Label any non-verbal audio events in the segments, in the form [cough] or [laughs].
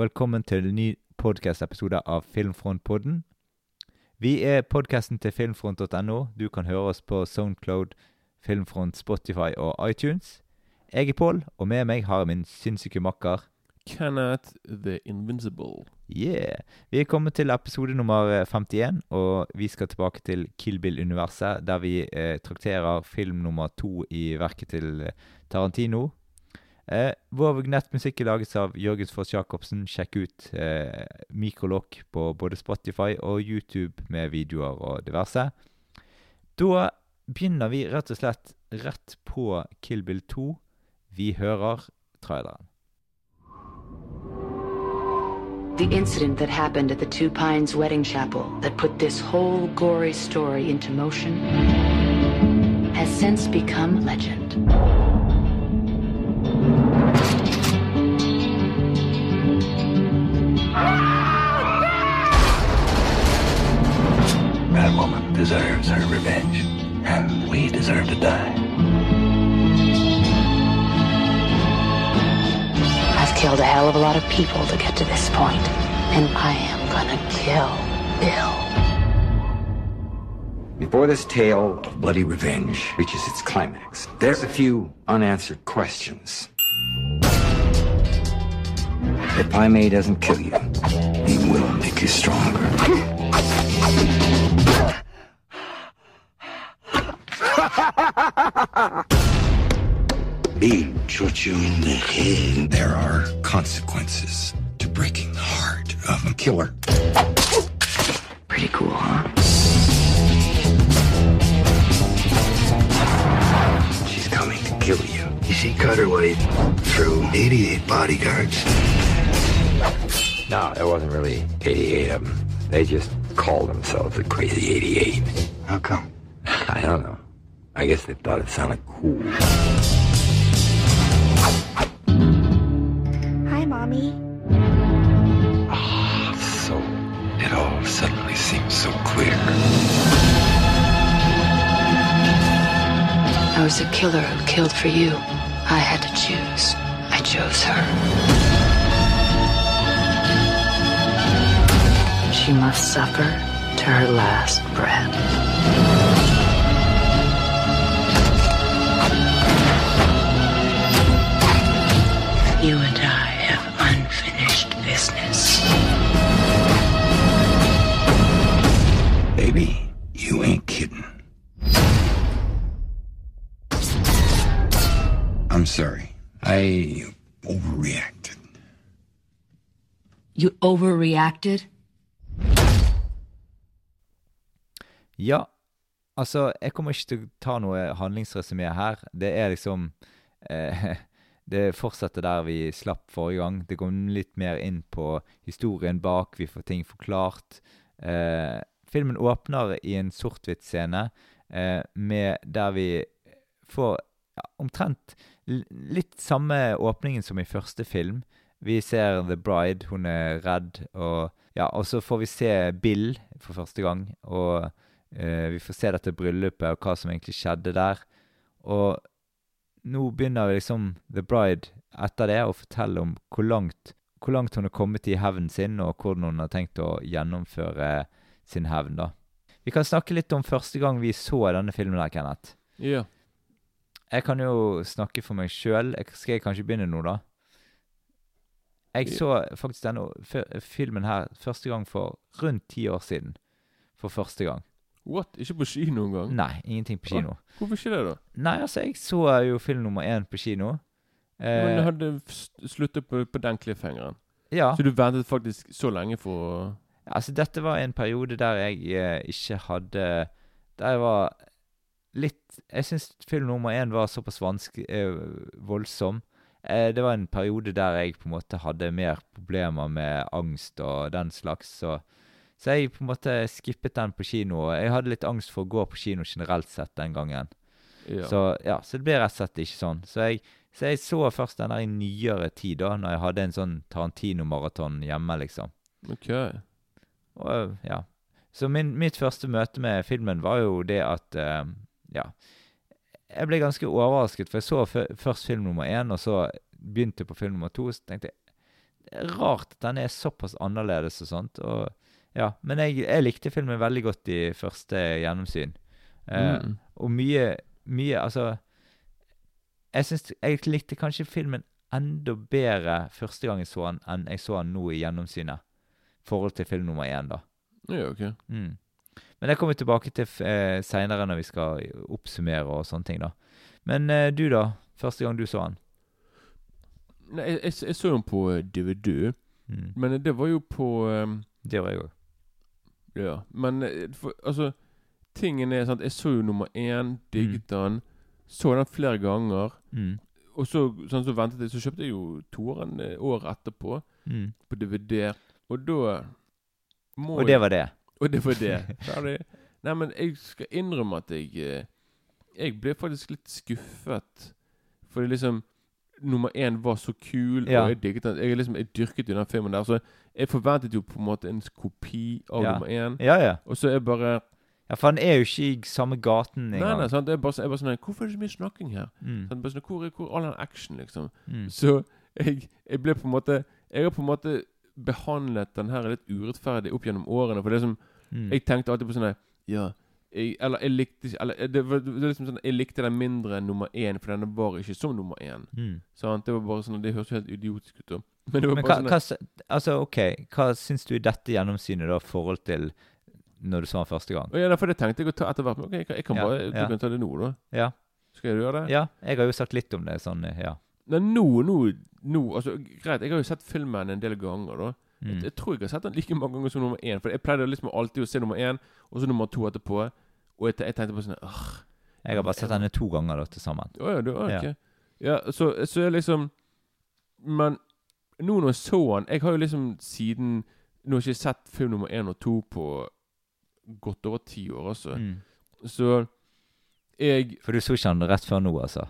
Og velkommen til en ny podcast-episode av Filmfrontpodden. Vi er podcasten til filmfront.no. Du kan høre oss på Soundcloud, Filmfront, Spotify og iTunes. Jeg er Pål, og med meg har jeg min sinnssyke makker. Kenneth the Invincible. Yeah! Vi er kommet til episode nummer 51, og vi skal tilbake til Kill Bill-universet, der vi eh, trakterer film nummer to i verket til eh, Tarantino. Eh, vår vignettmusikk er laget av Jørgens Foss Jacobsen. Sjekk ut eh, Mikrolokk på både Spotify og YouTube med videoer og diverse. Da begynner vi rett og slett rett på Kill Bill 2. Vi hører traileren. The incident that happened at the Two Pines wedding chapel that put this whole gory story into motion has since become legend. That woman deserves her revenge, and we deserve to die. I've killed a hell of a lot of people to get to this point, and I am gonna kill Bill. Before this tale of bloody revenge reaches its climax, there's a few unanswered questions. If Pai Mei doesn't kill you, he will make you stronger. Being shot you in the head. There are consequences to breaking the heart of a killer. Pretty cool, huh? She's coming to kill you. You see Cutter Wade through 88 bodyguards. No, there wasn't really 88 of them. They just called themselves the Crazy 88. How come? [laughs] I don't know. I guess they thought it sounded cool. Hi, Mommy. Ah, so, it all suddenly seems so clear. I was a killer who killed for you. I had to choose. I chose her. She must suffer to her last breath. You and I have unfinished business. Baby, you ain't kidding. I'm sorry. I overreacted. You overreacted? Ja, altså, jeg kommer ikke til å ta noe handlingsresumé her. Det er liksom eh, [laughs] Det fortsetter der vi slapp forrige gang. Det går litt mer inn på historien bak, vi får ting forklart. Eh, filmen åpner i en sort-hvitt-scene eh, med der vi får ja, omtrent litt samme åpningen som i første film. Vi ser The Bride, hun er redd, og ja, og så får vi se Bill for første gang. Og vi får se dette bryllupet og hva som egentlig skjedde der. Og nå begynner liksom The Bride etter det å fortelle om hvor langt, hvor langt hun har kommet i hevnen sin, og hvordan hun har tenkt å gjennomføre sin hevn, da. Vi kan snakke litt om første gang vi så denne filmen der, Kenneth. Ja. Jeg kan jo snakke for meg sjøl. Skal jeg kanskje begynne nå, da? Jeg så faktisk denne filmen her første gang for rundt ti år siden. For første gang. What? Ikke på kino engang? Nei, ingenting på kino. Hvorfor ikke det, da? Nei, altså, jeg så jo film nummer én på kino. Men det Eh, hadde sluttet på, på den cliffhangeren. ja. Så du ventet faktisk så lenge for å Altså, dette var en periode der jeg eh, ikke hadde Der jeg var litt Jeg syns film nummer én var såpass vanskelig eh, voldsom. Eh, det var en periode der jeg på en måte hadde mer problemer med angst og den slags, så Så jeg på en måte skippet den på kino. og Jeg hadde litt angst for å gå på kino generelt sett den gangen. ja. Så ja, så det ble rett og slett ikke sånn. Så jeg, så jeg så først den der i nyere tid, da, når jeg hadde en sånn Tarantino-maraton hjemme, liksom. Ok. Og, ja. Så min, mitt første møte med filmen var jo det at uh, Ja. Jeg ble ganske overrasket, for jeg så først film nummer én, og så begynte jeg på film nummer to. Så tenkte jeg rart at den er såpass annerledes og sånt. Og, ja, men jeg, jeg likte filmen veldig godt i første gjennomsyn. Uh, Mm. Og mye, mye Altså Jeg syns jeg likte kanskje filmen enda bedre første gang jeg så den, enn jeg så den nå i gjennomsynet. I forhold til film nummer én, da. Ja, ok. Mm. Men det kommer vi tilbake til eh, seinere når vi skal oppsummere og sånne ting, da. Men uh, du, da? Første gang du så den? Nei, jeg, jeg, jeg så den på eh, DVD, Mm. men det var jo på um, Det gjør jeg òg. Ja, men eh, for, altså Tingen er sant Jeg så jo nummer én, digget den, så den flere ganger. Mm. Og så, sånn så ventet jeg, så kjøpte jeg jo toeren eh, året etterpå Mm. på DVD. Og da må Og det var det. Og det var det. [laughs] Ferdig. Nei, men jeg skal innrømme at jeg eh, Jeg ble faktisk litt skuffet. For det liksom Nummer én var så kul, Ja. og jeg digget den. Jeg, liksom, jeg dyrket jo den filmen der. Så jeg forventet jo på en måte en kopi av Ja. nummer én. Ja, ja. Og så er jeg bare Ja, For han er jo ikke i samme gaten Nei, engang. nei, sant? Jeg bare, jeg bare sånn Hvorfor er det så mye snakking her? Mm. Sånn, Bare sånn, hvor er all den action, liksom? Mm. Så jeg, jeg ble på en måte Jeg har på en måte behandlet den her litt urettferdig opp gjennom årene. For det som Mm. Jeg tenkte alltid på sånn. Ja jeg, Eller jeg likte ikke Eller det var, det var liksom sånn Jeg likte den mindre enn nummer én, for den var ikke som nummer én. Mm. Sant? Det var bare sånn Det høres jo helt idiotisk ut, da. [laughs] Men det var Men bare hva, sånn hva, altså, OK, hva syns du i dette gjennomsynet, da, forhold til når du så den første gang? Ja, For det tenkte jeg å ta etter hvert. Men ok, jeg kan, jeg kan Ja, bare Du ja. kan ta det nå, da. Ja. Skal jeg gjøre det? ja, jeg har jo sagt litt om det sånn, ja. Nei, nå, nå, nå Altså, greit, jeg har jo sett filmen en del ganger, da. Jeg, Mm. jeg tror jeg har sett den like mange ganger som nummer én. For jeg pleide liksom alltid å se nummer én, og så nummer to etterpå. Og jeg, jeg tenkte på sånn Åh, Jeg har bare sett denne to ganger da, til sammen. Å ja, du har ikke Ja, så, så er liksom Men nå når jeg så den Jeg har jo liksom siden Nå har jeg ikke sett film nummer én og to på godt over ti år, altså. Mm. Så jeg For du så ikke han rett før nå, altså?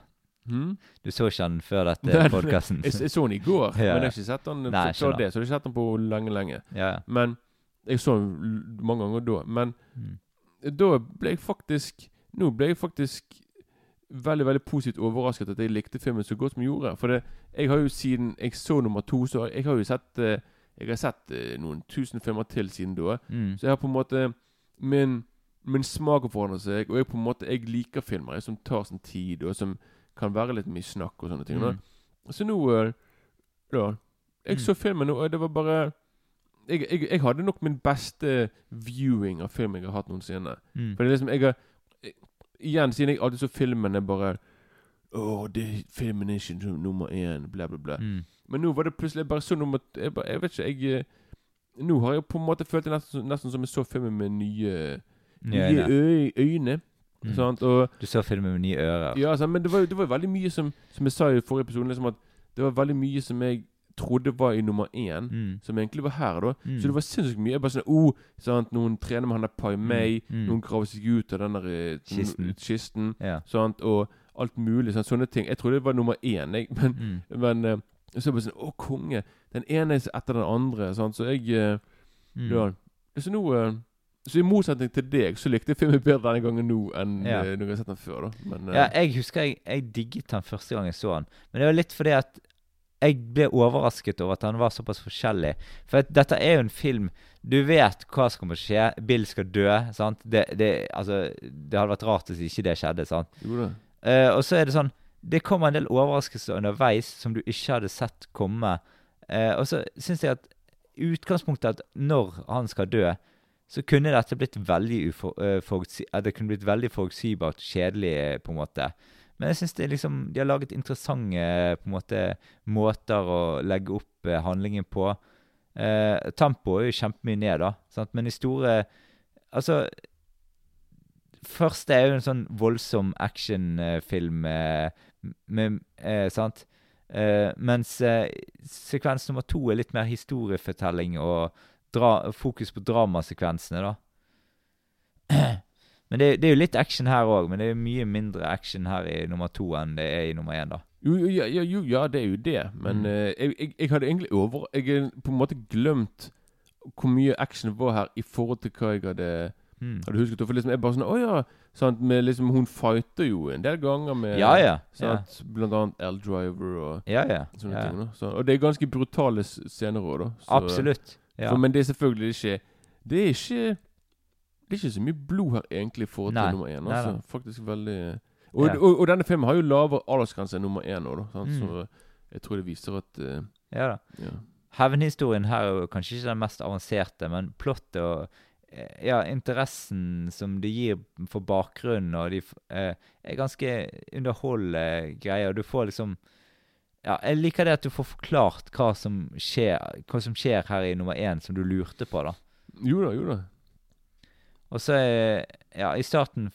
Hm? Du så ikke han før dette [laughs] podkasten? jeg, jeg så den i går, [laughs] Ja, men jeg har ikke sett den Nei, før det. Så jeg har ikke sett den på lenge, lenge. Ja. Men jeg så den mange ganger da. Men Mm. da ble jeg faktisk Nå ble jeg faktisk veldig veldig positivt overrasket at jeg likte filmen så godt som jeg gjorde. For det, jeg har jo siden jeg så nummer to, så jeg har jo sett eh, Jeg har sett eh, noen tusen filmer til siden da. Mm. Så jeg har på en måte Min, min smak har forandret seg, og jeg på en måte Jeg liker filmer jeg, som tar sin tid, og som kan være litt mye snakk og sånne ting. Mm. Så nå da, Jeg Mm. så filmen, og det var bare jeg, jeg, jeg hadde nok min beste viewing av film jeg har hatt noensinne. Mm. For det er liksom Jeg har jeg- Igjen, siden jeg alltid så filmen er bare Å, det filmen er ikke nummer én, bla, bla, bla. Mm. Men nå var det plutselig bare så nummer Jeg, bare, jeg vet ikke, jeg eh, Nå har jeg på en måte følt det nesten, nesten som jeg så filmen med Nye Nye øyne. Mm. Sant? Og Du ser filmen med nye ører. ja, sant? men det var, det var veldig mye som Som jeg sa i forrige episode, liksom at det var veldig mye som jeg trodde var i nummer én, Mm. som egentlig var her, da. Mm. Så det var sinnssykt mye. Bare sånn oh, sant? Noen trener med han der Pai Mei, Mm. noen graver seg ut av den der eh, Kisten. kisten Ja. sant? Og alt mulig. Sant? Sånne ting. Jeg trodde det var nummer én, jeg. Men, Mm. men eh, så bare sånn Å, konge! Den ene er etter den andre. Sant? Så jeg eh, Mm. Ja. Så nå Så i motsetning til deg, så likte jeg filmen bedre denne gangen nå enn Ja. eh, når jeg har sett den før. da Men eh, Ja, jeg husker jeg, jeg digget den første gang jeg så den. Men det var litt fordi at jeg ble overrasket over at han var såpass forskjellig. For at dette er jo en film Du vet hva som kommer til å skje. Bill skal dø. sant? Det, det, altså, det hadde vært rart hvis ikke det skjedde. sant? Jo det. Uh, og så er det sånn Det kommer en del overraskelser underveis som du ikke hadde sett komme. Uh, og så syns jeg at utgangspunktet at når han skal dø, så kunne dette blitt veldig ufor, uh, forutsi det kunne blitt veldig forutsigbart kjedelig, eh, på en måte. Men jeg syns liksom, de har laget interessante eh, på en måte, måter å legge opp uh, handlingen på. Uh, Tempoet er jo kjempemye ned, da. Sant? Men i store Altså Først er jo en sånn voldsom actionfilm eh, med eh, Sant? Eh, mens eh, sekvens nummer to er litt mer historiefortelling og dra fokus på dramasekvensene, da. Men det, det er jo litt action her òg, men det er jo mye mindre action her i nummer to enn det er i nummer én, da. Jo, jo, ja, ja, jo, ja, det er jo det, men Mm. uh, jeg, jeg, jeg hadde egentlig over Jeg har på en måte glemt hvor mye action det var her i forhold til hva jeg hadde Mm. Har du husket? For liksom, jeg bare sånn Å ja. Sant, med liksom, hun fighter jo en del ganger med Ja, ja. Ja, Sant, Blant annet L-Driver og ja. ja. sånne ja. ting. Da. Så, og det er ganske brutale scener òg, da. Så- Absolutt. Ja. For, men det er selvfølgelig ikke Det er ikke Det er ikke så mye blod her, egentlig, for å til nummer én. Altså. nei. Faktisk veldig og, Ja. og, og denne filmen har jo lavere aldersgrense enn nummer én òg, Mm. Så jeg tror det viser at uh, ja da. ja. Hevnhistorien her er jo kanskje ikke den mest avanserte, men plottet og eh, ja, interessen som det gir for bakgrunnen, og de eh, er ganske underholdende greier. Du får liksom Ja, jeg liker det at du får forklart hva som skjer, hva som skjer her i nummer én, som du lurte på, da. Jo da, jo da. Og så Ja, i starten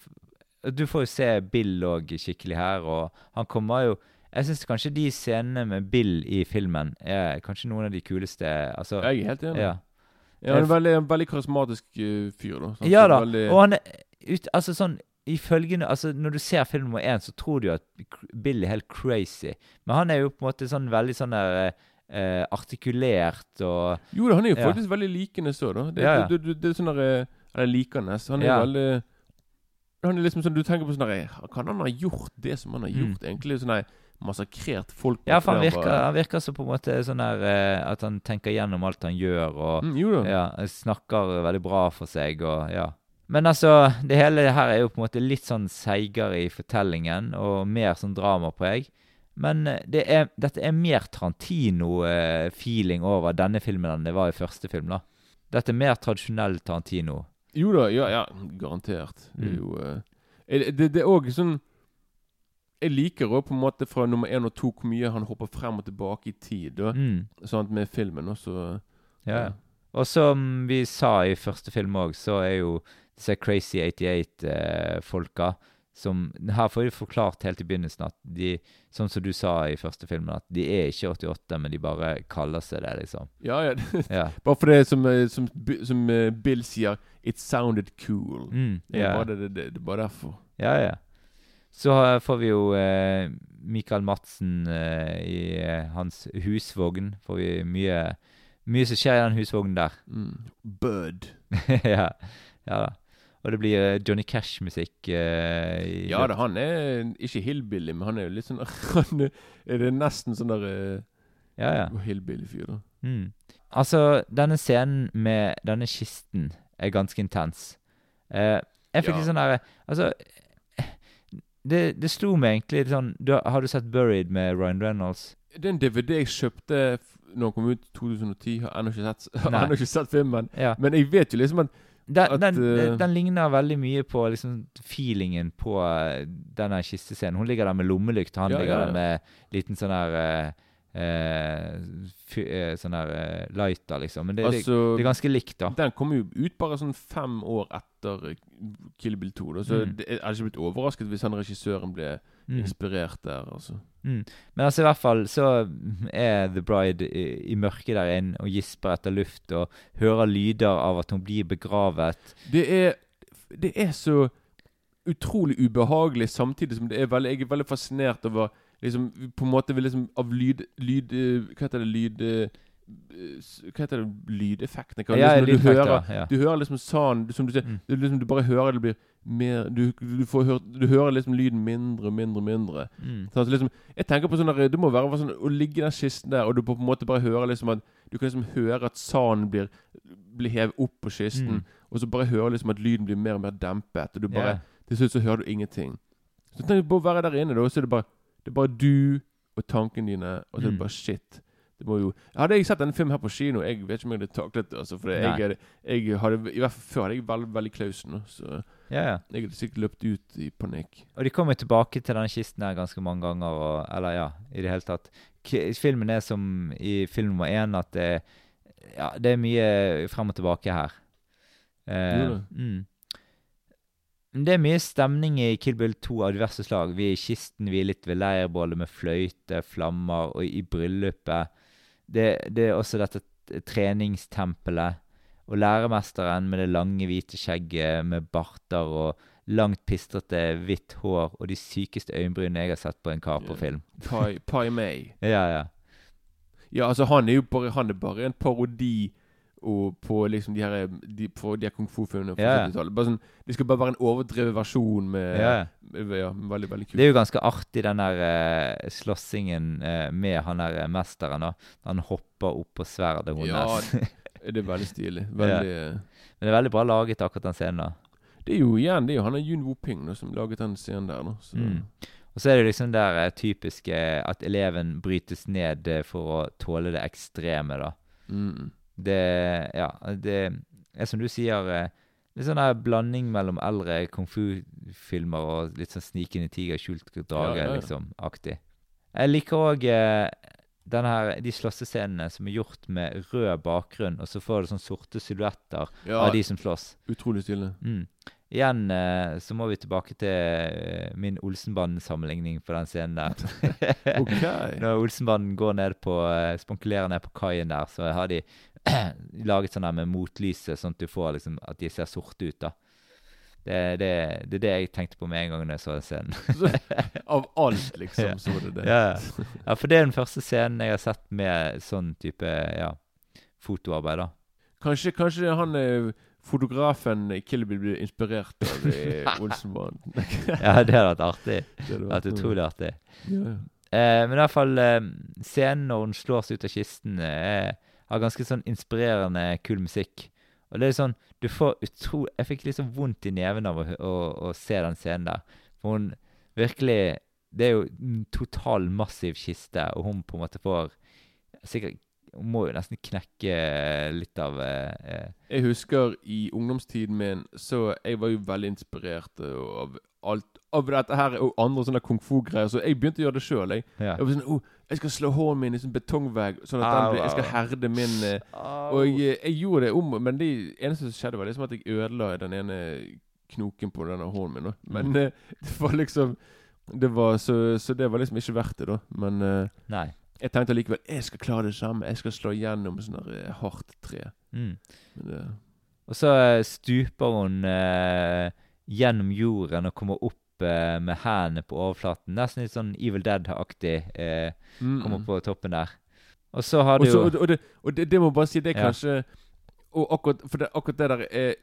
Du får jo se Bill òg skikkelig her, og han kommer jo Jeg syns kanskje de scenene med Bill i filmen er kanskje noen av de kuleste Altså Jeg er helt enig. Ja. Ja, han er veldig, en veldig karismatisk eh, fyr, da. Sant? Ja da, Veldig, og han er ut, Altså sånn følgende, altså Når du ser film nummer én, så tror du jo at Bill er helt crazy. Men han er jo på en måte sånn veldig sånn der eh, artikulert og jo han er jo Ja. faktisk veldig likende så, da. Det, Ja, ja. det, det, det er sånn der eh, Eller likende. Han er veldig Han er liksom sånn Du tenker på sånn der eh, Kan han ha gjort det som han har Mm. gjort? Egentlig sånn der Massakrert folk Ja, for han virker, bare- han virker så på en måte sånn der eh, at han tenker gjennom alt han gjør, og mm, Jo ja, snakker veldig bra for seg, og ja. Men altså, det hele her er jo på en måte litt sånn seigere i fortellingen, og mer sånn dramapreg. Men eh, det er, dette er mer Tarantino-feeling over denne filmen enn det var i første film, da. Dette er mer tradisjonell Tarantino. Jo da, ja, ja garantert. Det er Mm. jo eh, det, det er òg sånn Jeg liker òg på en måte fra nummer én og to hvor mye han hopper frem og tilbake i tid. Da, Mm. Sånn med filmen også. Ja, ja. Og som vi sa i første film òg, så er jo disse Crazy 88-folka som Her får vi forklart helt i begynnelsen at de, sånn som du sa i første filmen, at de er ikke 88, men de bare kaller seg det, liksom. Ja, ja. [laughs] Ja. Bare for det som, eh, som, som eh, Bill sier It sounded cool. Mm, ja. det, det, det, det er bare derfor. ja, ja. Så eh, får vi jo eh, Michael Madsen eh, i eh, hans husvogn. Får vi mye Mye som skjer i den husvognen der. Mm. Bird. [laughs] ja, ja da. Og det blir eh, Johnny Cash-musikk. eh, Ja da, han er ikke hillbilly, men han er jo litt sånn [laughs] Han er, er det nesten sånn der eh, Ja, ja. hillbilly-fyr, da. Mm. Altså, denne scenen med denne kisten er ganske intens. Eh, jeg fikk Ja. litt sånn derre Altså det, det slo meg egentlig sånn du, Har du sett 'Buried' med Ryan Reynolds? Det er en DVD jeg kjøpte når den kom ut i 2010. Har ennå ikke sett, [laughs] ennå ikke sett filmen. Ja. Men jeg vet jo liksom at Den, At, den, eh, den ligner veldig mye på liksom feelingen på eh, denne kistescenen. Hun ligger der med lommelykt, han Ja, ligger ja, ja. der med liten sånn der uh, uh, eh, Sånn der uh, lighter, liksom. Men det, det, Altså det er ganske likt, da. Den kom jo ut bare sånn fem år etter eh, Kill Bill 2. Da, så Mm. det, jeg hadde ikke blitt overrasket hvis han regissøren ble Mm. inspirert der. altså Mm. Men altså i hvert fall så er The Bride i, i mørket der inne og gisper etter luft og hører lyder av at hun blir begravet. Det er Det er så utrolig ubehagelig, samtidig som det er veldig Jeg er veldig fascinert over liksom På en måte liksom av lyd, lyd Hva heter det? Lyd eh, Hva heter det? Lydeffektene? Hva- Ja, liksom du, hører, ja. du hører liksom sånn Som du sier Mm. du, liksom, du bare hører det blir mer Du, du, får hørt, du hører liksom lyden mindre og mindre og mindre. Mm. Sånn, liksom, jeg tenker på sånn der, Det må være sånn å ligge i den kisten der, og du på en måte bare hører liksom at Du kan liksom høre at sanden blir, blir hevet opp på kisten, Mm. og så bare høre liksom at lyden blir mer og mer dempet. Og du bare yeah. Til slutt så hører du ingenting. Så tenk på å være der inne, da, så er det bare Det er bare du og tankene dine, og så er det Mm. bare shit. Det må jo Hadde jeg sett denne filmen her på kino, jeg vet ikke om jeg hadde taklet det. Altså, for jeg, jeg hadde, I hvert fall før hadde jeg veldig, veldig klausen. Så ja, ja. jeg hadde sikkert løpt ut i panikk. Og de kommer tilbake til denne kisten her ganske mange ganger, og, eller ja, i det hele tatt. K filmen er som i film nummer én, at det, ja, det er mye frem og tilbake her. Eh, mm. Det er mye stemning i Kill Bill 2 av diverse slag. Vi er i kisten, vi er litt ved leirbålet med fløyte, flammer, og i bryllupet. Det, det er også dette treningstempelet. Og læremesteren med det lange, hvite skjegget med barter og langt, pistrete, hvitt hår og de sykeste øyenbrynene jeg har sett på en kar på film. Pai, Pai May. [laughs] Ja, ja. Ja, altså han er jo bare Han er bare en parodi og på liksom de her, de, på de her kung fu-filmene fra Ja. 70-tallet. Bare sånn, Det skal bare være en overdrevet versjon med Ja. med- ja, veldig, veldig kult. Det er jo ganske artig, den der uh, slåssingen uh, med han der uh, mesteren. da. Han hopper opp på sverdet hennes. Ja, [laughs] Det er veldig stilig. Veldig yeah. Men det er veldig bra laget, akkurat den scenen. da. Det er jo igjen Det er jo han er Yun Woo-ping da, som laget den scenen der. Da. Så, Mm. Og så er det liksom der typiske at eleven brytes ned for å tåle det ekstreme, da. mm. Det Ja, det er som du sier eh, Litt sånn der blanding mellom eldre kung fu-filmer og litt sånn Snikende tiger, skjult drage, Ja, ja, ja. liksom. Jeg liker òg eh, den her, de slåssescenene som er gjort med rød bakgrunn, og så får du sånn sorte silhuetter av de som slåss. utrolig stilig. Mm. Igjen eh, så må vi tilbake til eh, min Olsenbanden-sammenligning på den scenen der. [laughs] okay. [laughs] Når Olsenbanden går ned på eh, spankulerer ned på kaien der, så har de [clears throat] laget sånn der med motlyset, sånn at du får liksom At de ser sorte ut, da. Det, det, det er det jeg tenkte på med en gang når jeg så den scenen. [laughs] Av alt, liksom, så det det. ja. ja, for det er den første scenen jeg har sett med sånn type ja, fotoarbeid, da. Kanskje, kanskje han fotografen i Kill Bill blir inspirert av i [laughs] Olsenbanden. Ja, det hadde vært artig. Det hadde vært utrolig artig. Ja, ja. Eh, men i hvert fall eh, scenen når hun slår seg ut av kisten, eh, har ganske sånn inspirerende kul musikk. Og det er sånn Du får utro... Jeg fikk liksom vondt i neven av å, å, å se den scenen der. For hun virkelig Det er jo en total massiv kiste, og hun på en måte får Sikkert Hun må jo nesten knekke litt av eh, eh, Jeg husker i ungdomstiden min Så jeg var jo veldig inspirert eh, av alt Av dette her og andre sånne kung fu-greier. Så jeg begynte å gjøre det sjøl. Jeg. ja. jeg var sånn oh, Jeg skal slå hånden min i sånn betongvegg, sånn at den blir, jeg skal herde min eh, Og jeg, jeg gjorde det om, men det eneste som skjedde, var liksom at jeg ødela den ene knoken på denne hånden min. Da. Men Mm. eh, [laughs] det var liksom det var, så, så det var liksom ikke verdt det, da. Men eh, Nei. Jeg tenkte allikevel jeg skal klare det samme. Jeg skal slå gjennom sånn eh, hardt tre. Mm. Men det, Og så eh, stuper hun eh, gjennom jorden og kommer opp eh, med hendene på overflaten. Nesten litt sånn Evil Dead-aktig. Eh, mm, kommer mm. på toppen der. Og så har du jo og, og, det, og det, det må bare si, det er Ja. kanskje Og akkurat, for det, akkurat det der er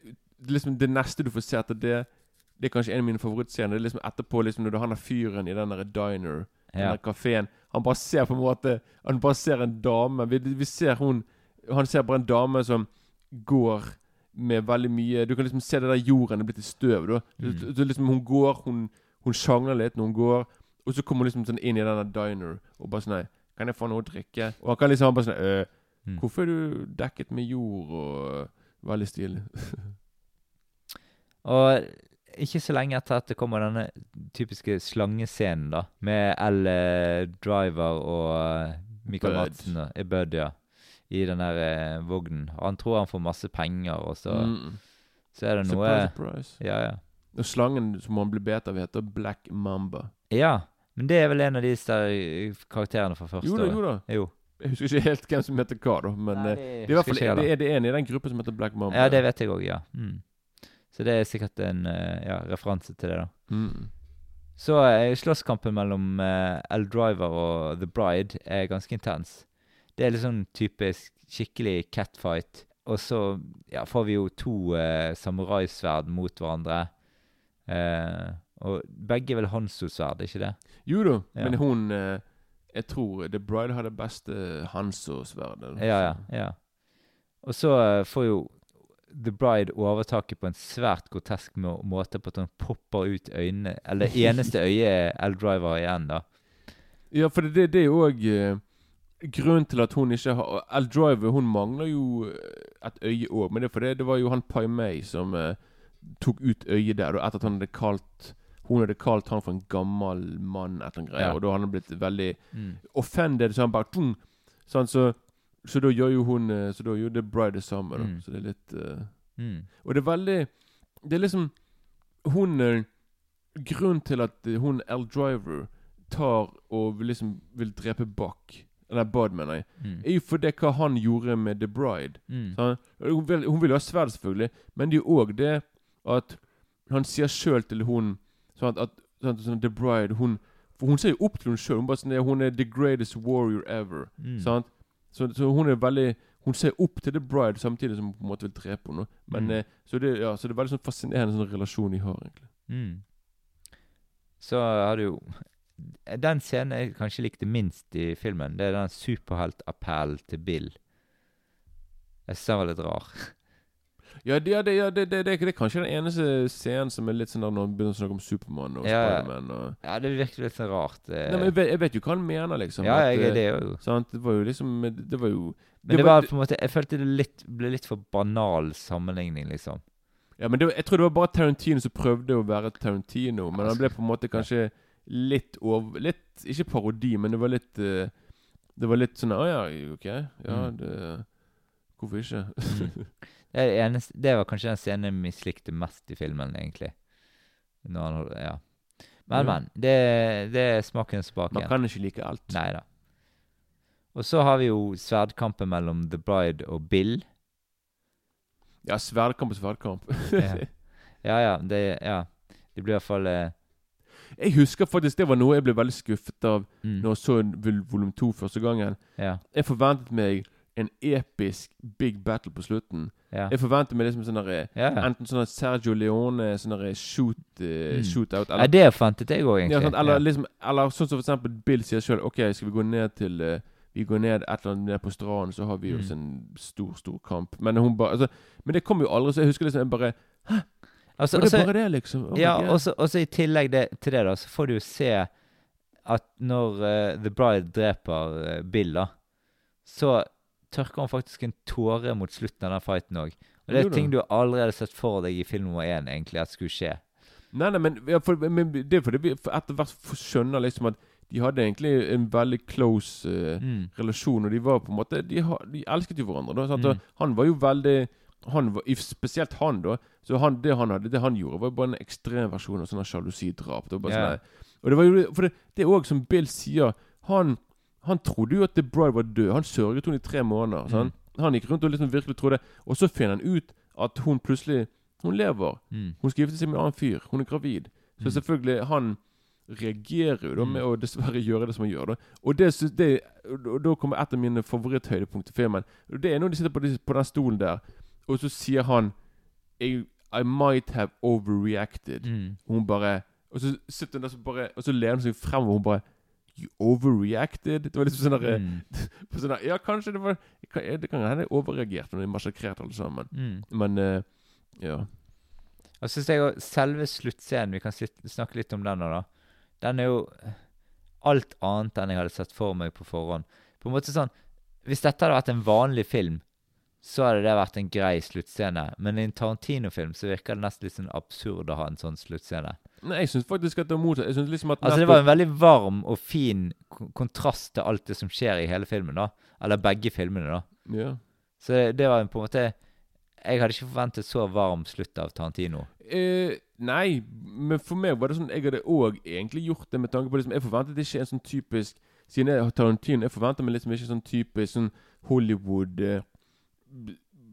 liksom Det neste du får se etter det, det er kanskje en av mine favorittscener. Det er liksom etterpå, liksom når du han er fyren i den der diner, ja. kafeen Han bare ser på en måte Han bare ser en dame Vi, vi ser hun Han ser bare en dame som går med veldig mye Du kan liksom se det der jorden er blitt til støv. Da. Mm. Så, så liksom Hun går, hun, hun sjangler litt når hun går, og så kommer hun liksom sånn inn i denne diner og bare sånn Nei, kan jeg få noe å drikke? Og han kan liksom han bare sånn øh, Mm. Hvorfor er du dekket med jord og Veldig stilig. Og ikke så lenge etter at det kommer denne typiske slangescenen, da. Med L. eh, Driver og eh, Michael. Madsen og eh, Bud, ja. I den der eh, vognen. Og han tror han får masse penger, og så, Mm. så er det noe Surprise, surprise. Ja, ja. Og slangen som han blir bedt av, heter Black Mamba. Ja, men det er vel en av de der karakterene fra første Jo da, jo da. Jo. Jeg husker ikke helt hvem som heter hva, da. Men Nei, det det er i hvert fall det er, det en i den gruppen som heter Black Mamba. Ja, det vet jeg òg, ja. Mm. Så det er sikkert en eh, ja, referanse til det, da. Mm. Så eh, slåsskampen mellom eh, L. Driver og The Bride er ganske intens. Det er litt sånn typisk skikkelig catfight. Og så ja, får vi jo to eh, samuraisverd mot hverandre. Eh, og begge vel Hanso-sverd, ikke det? Jo da, Ja. men hun eh, Jeg tror The Bride har det beste Hanso-sverdet. Ja, ja. ja. Og så får jo The Bride overtaket på en svært grotesk må måte på at han popper ut øynene Eller det [laughs] eneste øyet L. Driver igjen, da. Ja, for det, det er òg eh, grunnen til at hun ikke har L Driver hun mangler jo eh, et øye òg, men det er fordi det var jo han Pai Mei som uh, tok ut øyet der, etter at han hadde kalt hun hadde kalt han for en gammel mann, et eller annet greier, Ja. og da hadde han blitt veldig Mm. offended, så han bare tung, sånn, så, så da gjør jo hun eh, Så da gjør The Bride det samme, da. Mm. Så det er litt eh, Mm. Og det er veldig Det er liksom Hun er Grunnen til at eh, hun L. Driver tar og liksom vil drepe Buck Eller Bud, mener jeg. Mm. Er jo fordi hva han gjorde med The Bride. Mm. Han, hun, vil, hun vil jo ha sverd, selvfølgelig, men det er jo òg det at han sier sjøl til hun sånn at, at sånn, sånn, The Bride hun, For hun ser jo opp til hun sjøl. Hun, bare sånn, hun er the greatest warrior ever. Mm. Sant? Så, så hun er veldig Hun ser opp til The Bride samtidig som hun på en måte vil drepe henne. Men, Mm. eh, så, det, ja, så det er veldig sånn fascinerende sånn relasjon de har, egentlig. Mm. Så har du jo Den scenen jeg kanskje likte minst i filmen, det er den superheltappellen til Bill. Jeg syns den var litt rar. Ja, det, ja, det, ja, det, det, er kanskje den eneste scenen som er litt sånn der når han begynner å snakke om Supermann og Ja. Spiderman. Og... Ja, det virker litt sånn rart. eh. Nei, men jeg vet, jeg vet jo hva han mener, liksom. ja, jeg, at, det er jo sant? Det var jo liksom Det var jo Men det var på en måte Jeg følte det litt, ble litt for banal sammenligning, liksom. Ja, men det, jeg tror det var bare Tarantino som prøvde å være Tarantino. Men han ble på en måte kanskje litt over Litt Ikke parodi, men det var litt eh, Det var litt sånn Å ja, OK. Ja, Mm. det Hvorfor ikke? [laughs] Det, eneste, det var kanskje den scenen jeg mislikte mest i filmen, egentlig. Når ja. Men, mm. men. Det, det er smakens bak Man kan ikke like alt. Nei da. Og så har vi jo sverdkampen mellom The Bride og Bill. Ja, sverdkamp og sverdkamp. Ja. Ja, ja. Det, ja. det blir i hvert fall eh, Jeg husker faktisk det var noe jeg ble veldig skuffet av mm, når jeg så vol- volum 2 første gangen. Ja. Jeg forventet meg en episk big battle på slutten. Ja. Jeg forventer meg liksom sånn der, ja. ja. Enten sånn Sergio Leone, sånn der shoot, eh, Mm. shootout, ja det forventet jeg òg, Ja, egentlig. Eller, Ja. liksom, eller sånn som for eksempel Bill sier sjøl OK, skal vi gå ned til uh, Vi går ned et eller annet ned på stranden, så har vi Mm. oss en stor, stor kamp. Men hun bare altså, Men det kom jo aldri, så jeg husker liksom jeg bare Altså, Var det altså- bare det, liksom? Oh Ja, og så i tillegg det, til det, da, så får du jo se at når uh, The Bride dreper eh, Bill, da, så tørker han faktisk en tåre mot slutten av den fighten òg. Og det er ting du allerede har sett for deg i film nummer én, egentlig, at skulle skje. Nei, nei, men, ja, for, men det er fordi vi etter hvert skjønner liksom at de hadde egentlig en veldig close uh, Mm. relasjon, og de var på en måte De, de elsket jo hverandre. Da? Mm. Han var jo veldig han var, Spesielt han, da. Så han, det han hadde, det han gjorde, var bare en ekstrem versjon av sånn sjalusidrap. Ja. sånn Og det var jo For det, det er òg som Bill sier Han Han trodde jo at The Bride var død. Han sørget henne i tre måneder. Mm. Han gikk rundt og liksom virkelig trodde Og så finner han ut at hun plutselig Hun lever. Mm. Hun skal gifte seg med en annen fyr. Hun er gravid. Så Mm. selvfølgelig, han reagerer jo da Mm. med å dessverre [laughs] gjøre det som han gjør. da Og det, det og da kommer et av mine favoritthøydepunkt i filmen. Og Det er når de sitter på, de, på den stolen der, og så sier han I, I might have overreacted. Mm. Hun bare Og så sitter hun der så bare Og så lener hun seg fremover, og hun bare You overreacted? Det var liksom sånn der, Mm. [laughs] sånn der Ja, kanskje det var Det kan hende jeg overreagerte når de massakrerte alle sammen. Mm. Men uh, ja. Og så syns jeg også, selve sluttscenen, vi kan snakke litt om den nå, da. Den er jo alt annet enn jeg hadde sett for meg på forhånd. På en måte sånn Hvis dette hadde vært en vanlig film, så hadde det vært en grei sluttscene. Men i en Tarantino-film så virker det nesten litt sånn absurd å ha en sånn sluttscene. Nei, jeg syns faktisk at det er motsatt. Liksom at Altså Det var en veldig varm og fin kontrast til alt det som skjer i hele filmen, da. Eller begge filmene, da. ja. Så det, det var på en måte Jeg hadde ikke forventet så varm slutt av Tarantino. Eh, nei, men for meg var det sånn Jeg hadde òg egentlig gjort det med tanke på liksom, Jeg forventet ikke en sånn typisk Siden jeg har Tarantino, jeg forventer meg liksom ikke sånn typisk sånn Hollywood eh,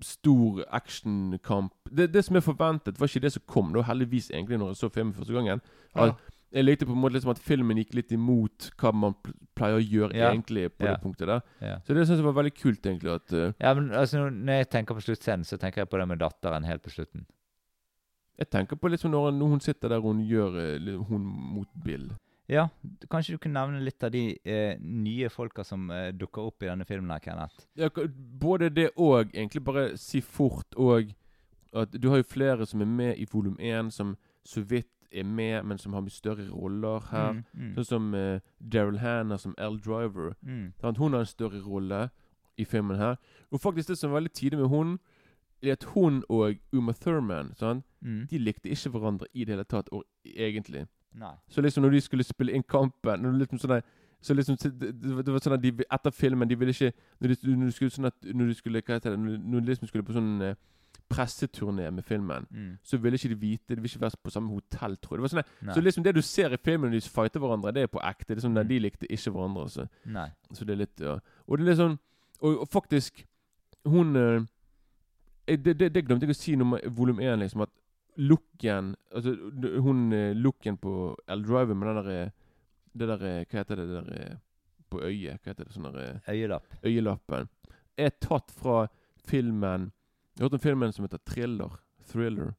Stor actionkamp. Det, det som jeg forventet, var ikke det som kom. Da heldigvis egentlig når jeg så filmen første gangen. At Jeg likte på en måte liksom at filmen gikk litt imot hva man pleier å gjøre Ja. egentlig på Ja. det punktet der. Ja. Så det syns jeg var veldig kult, egentlig. At uh, Ja, men altså, når- når jeg tenker på sluttscenen, så tenker jeg på det med datteren helt på slutten. Jeg tenker på liksom når, når hun sitter der hun gjør eh, Hun mot Bill. Ja, kanskje du kunne nevne litt av de eh, nye folka som eh, dukker opp i denne filmen her, Kenneth. Ja, både det og egentlig bare si fort og at du har jo flere som er med i volum 1, som så vidt er med, men som har mye større roller her. Mm, mm, Sånn som eh, Daryl Hannah som L. Driver. mm. Hun har en større rolle i filmen her. Og faktisk det som er veldig tidlig med hun, er at hun og Uma Thurman sant? Mm. De likte ikke hverandre i det hele tatt, og egentlig. Nei. Så liksom når de skulle spille inn kampen når liksom sånn så liksom, det, var sånn at de Etter filmen De ville ikke Når de, når de skulle sånn at Når de skulle Hva heter det Når de, når de liksom skulle på sånn eh, presseturné med filmen, Mm. så ville ikke de vite De ville ikke være på samme hotell, tror jeg. Det var sånn så liksom det du ser i filmen når de fighter hverandre, det er på ekte. Det er sånn Mm. De likte ikke hverandre. Så, Nei. så det er litt ja. Og det er litt sånn Og, og faktisk Hun eh, eh, det, det, det glemte jeg å si nummer volum én, liksom. At looken Altså hun eh, looken på L. Driver med den der eh, Det der eh, Hva heter det det der på øyet? Hva heter det? Sånn der eh, Øyelapp. øyelappen. er tatt fra filmen Jeg har hørt om filmen som heter Thriller? Thriller.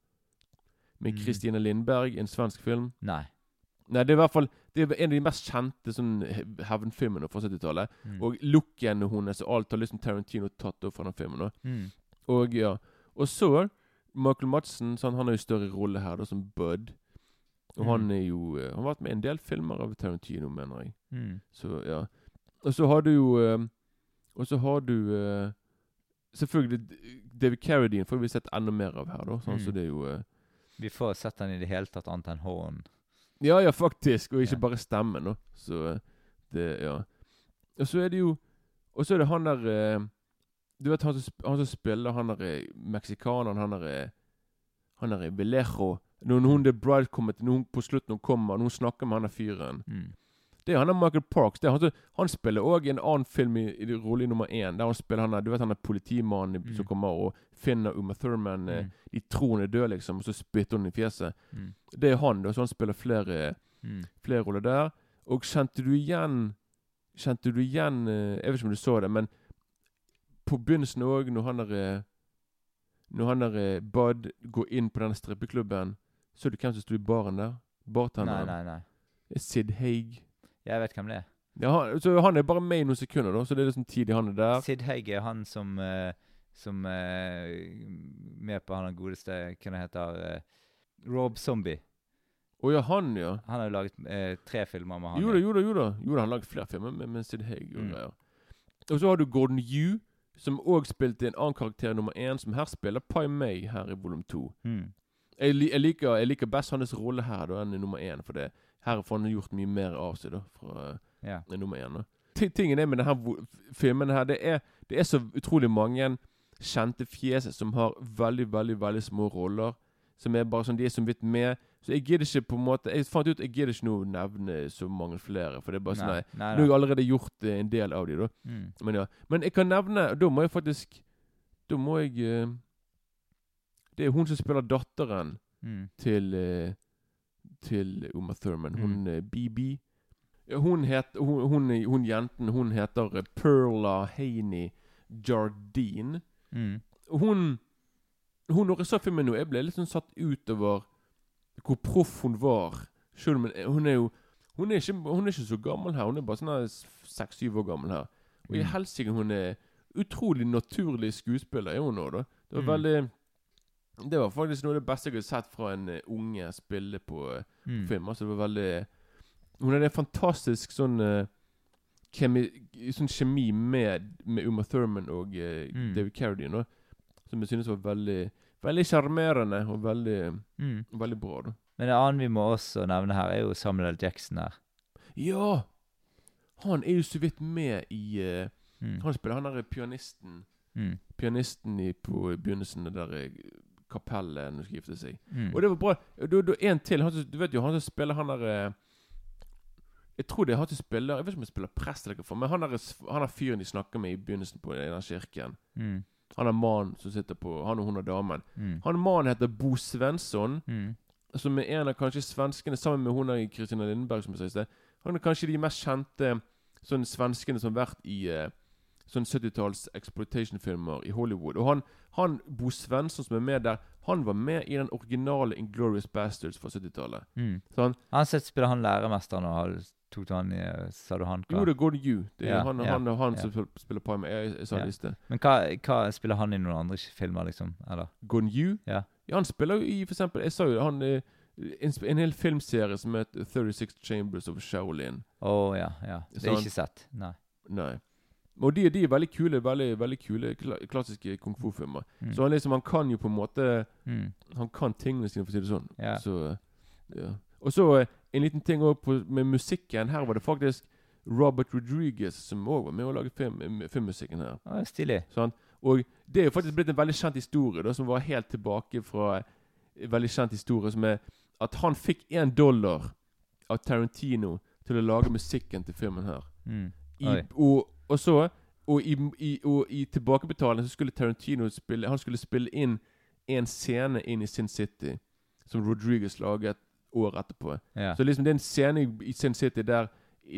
Med Mm. Lindberg, en svensk film. Nei. Nei, det er i hvert fall Det er en av de mest kjente sånn he- hevnfilmene fra 70-tallet. Mm. Og looken hennes og alt har liksom Tarantino tatt opp fra den filmen. Mm. Og ja Og så Michael Madsen, sånn, han har jo større rolle her, da, som Bud. Og han Mm. er jo eh, Han har vært med i en del filmer av Tarantino, mener jeg. Mm. Så ja. Og så har du jo eh, Og så har du eh, Selvfølgelig David Carradine får vi sett enda mer av her, da. Sånn, Mm. Så det er jo Vi får sett han i det hele tatt annet enn hånden. Ja, ja, faktisk. Og ikke Ja. bare stemmen, da. Så det Ja. Og så er det jo Og så er det han der Du vet han som, han som spiller han derre eh, meksikaneren, han derre eh, Han derre Velejo. Når hun The Bride kommer til, når hun på slutten hun kommer, når hun snakker med han der fyren Mm. Det er han der Michael Parks. Det er han, han spiller òg en annen film i, i rolle nummer én. Der han spiller han der, Du vet han der politimannen Mm. som kommer og finner Uma Thurman. eh, Mm. De tror hun er død, liksom, og så spytter hun i fjeset. Mm. Det er han, da, så han spiller flere Mm. flere roller der. Og kjente du igjen Kjente du igjen eh, Jeg vet ikke om du så det, men på begynnelsen òg, når han der eh, Når han der Bad Bud går inn på den strippeklubben, så du hvem som sto i baren der? Nei, Bartenderen. nei, nei. Det er Sid Haig. Jeg vet hvem det er. Ja, han, så han er bare med i noen sekunder, da, så det er liksom tidlig han er der. Sid Haig er han som uh, Som uh, Med på han den godeste Hva det heter uh, Rob Zombie. Å ja, han, ja. Han har jo laget eh, tre filmer med han. Jo da, jo da. Jo da, jo da han har laget flere filmer med, med Sid Haig Mm. Og så har du Gordon Yu, som òg spilte en annen karakter nummer én, som her spiller Pai Mei her i volum to. Mm. Jeg, jeg, liker, jeg liker best hans rolle her da enn i nummer én, for det, her får han gjort mye mer av seg da fra eh, nummer én. Tingen er med denne filmen her, det er, det er så utrolig mange kjente fjes som har veldig, veldig veldig små roller. Som er bare sånn, De er så vidt med. Så jeg gidder ikke på en måte Jeg fant ut jeg gidder ikke nå nevne så mange flere. For det er bare sånn nei, nei, Nå har jeg allerede gjort eh, en del av de da. Mm. Men ja. Men jeg kan nevne Da må jeg faktisk Da må jeg eh, Det er hun som spiller datteren Mm. til eh, Til Uma Thurman. Hun Mm. eh, BB. Ja, Hun het Hun, hun, hun jenten Hun heter eh, Perla Haney Jardine. Mm. Hun Hun Når jeg så filmen nå, jeg ble litt sånn satt ut over hvor proff hun var. Selv om hun- er jo Hun er ikke, hun er ikke så gammel her. Hun er bare sånn seks-syv år gammel her. Og i Mm. helsike hun er utrolig naturlig skuespiller, er hun nå, da. Det var Mm. veldig Det var faktisk noe av det beste jeg har sett fra en eh, unge spille på eh, Mm. film. Altså, det var veldig Hun hadde en fantastisk sånn eh, kemi, sånn kjemi med, med Uma Thurman og uh, Mm. David Carradine, da. Som jeg synes var veldig Veldig sjarmerende og veldig, Mm. veldig bra. da Men det annet vi må også nevne her, er jo Samuel L. Jackson her. Ja! Han er jo så vidt med i uh, Mm. Han spiller han derre pianisten Mm. Pianisten i, på begynnelsen av det der eh, kapellet når de skal gifte seg. Mm. Og det var bra. Du, du, en til. Han, du vet jo han som spiller han derre eh, Jeg tror det er han som spiller Jeg vet ikke om jeg spiller prest eller hva, men han er, han er fyren de snakker med i begynnelsen på i den kirken. Mm. Han er mannen som sitter på Han og hun er damen. Mm. Han mannen heter Bo Svensson, Mm. som er en av kanskje svenskene, sammen med hun der Kristina Lindberg, som jeg sa i sted. Han er kanskje de mest kjente sånn svenskene som har vært i eh, sånn 70-talls exploitation-filmer i Hollywood. Og han, han Bo Svensson som er med der, han var med i den originale Inglorious Bastards fra 70-tallet. Mm. Så han Han sett spiller han læremesteren og har- tok han Sa du han? hva? Jo, det er Gordon Yu. Det er Ja, han, ja, han, han, ja. som spiller på Jeg, jeg sa sted. Men hva, hva spiller han i noen andre filmer, liksom? Eller? Gordon Yu? Ja. han spiller jo i for eksempel Jeg sa jo han eh, en, en hel filmserie som heter 36 Chambers of Shaolin. Å ja, ja. Det er ikke sett. Nei. Nei. Og de, de er veldig kule, veldig, veldig kule klassiske kung fu-filmer. Mm. Så han liksom, han kan jo på en måte Mm. Han kan tingene sine, for å si det sånn. Ja. Så, ja. Og så eh, en liten ting også på, med musikken. Her var det faktisk Robert Rodriguez som òg var med å lage film, eh, filmmusikken her. Ja, stilig. Sånn. Og det er jo faktisk blitt en veldig kjent historie, da, som var helt tilbake fra en veldig kjent historie, som er at han fikk én dollar av Tarantino til å lage musikken til filmen her. Mm. I, og, og så og i, i, og i tilbakebetaling så skulle Tarantino spille Han skulle spille inn en scene inn i Sin City som Rodriguez laget år etterpå. Ja. Så liksom det er en scene i- Sin City der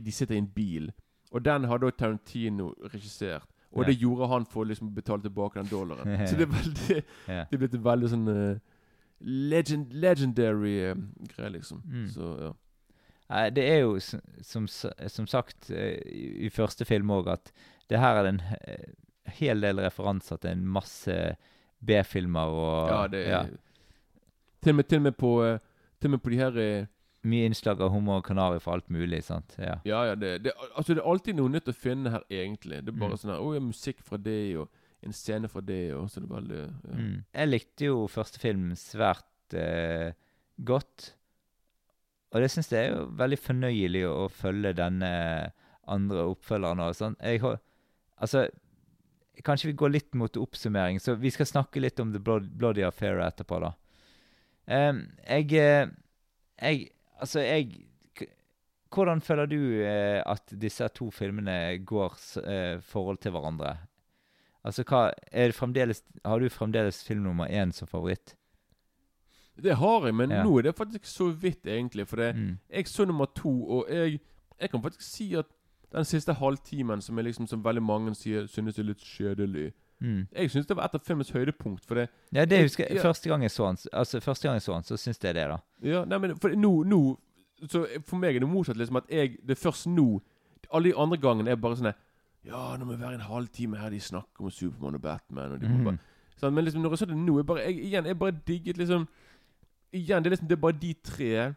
de sitter i en bil. Og den har da Tarantino regissert. Og det gjorde han for å liksom betale tilbake den dollaren. [laughs] Så det er veldig. Det er blitt en veldig sånn uh, legend, legendary uh, greie, liksom. Mm. Så ja. Det er jo som, som sagt eh, i, første film òg at det her er det en hel del referanser til en masse B-filmer og ja, det er ja, til, og med, til og med på Til og med på de her eh, mye innslag av hummer og kanari for alt mulig. sant? Ja. Ja, ja, det, det, altså, det er alltid noe nytt å finne her, egentlig. Det er bare Mm. sånn her Å, ja, musikk fra det, og en scene fra det, og så er det veldig ja. Mm. Jeg likte jo første film svært eh, godt. Og det syns jeg er jo veldig fornøyelig å, å følge denne andre oppfølgeren og sånn. Jeg har Altså, kanskje vi går litt mot oppsummering, så vi skal snakke litt om The Blood, Bloody Affair etterpå, da. Jeg eh, Jeg Altså, jeg Hvordan føler du eh, at disse to filmene går eh, forhold til hverandre? Altså, hva Har du fremdeles film nummer én som favoritt? Det har jeg, men Ja. nå er det faktisk så vidt, egentlig. For det, Mm. jeg så nummer to, og jeg, jeg kan faktisk si at den siste halvtimen, som er liksom som veldig mange sier synes er litt kjedelig Mm. Jeg syns det var et av filmens høydepunkt. For det Ja, det husker jeg. Ja. Første gang jeg så den, altså første gang jeg så den, så syns jeg det, da. Ja, nei, men for nå, nå Så For meg er det motsatt. liksom At jeg Det er først nå Alle de andre gangene er bare sånn Ja, nå må vi være en halvtime her de snakker om Supermann og Batman. Og de Mhm. bare, sånn, men liksom når jeg så det nå jeg bare, jeg, Igjen, jeg bare digget liksom Igjen, det er liksom Det er bare de tre.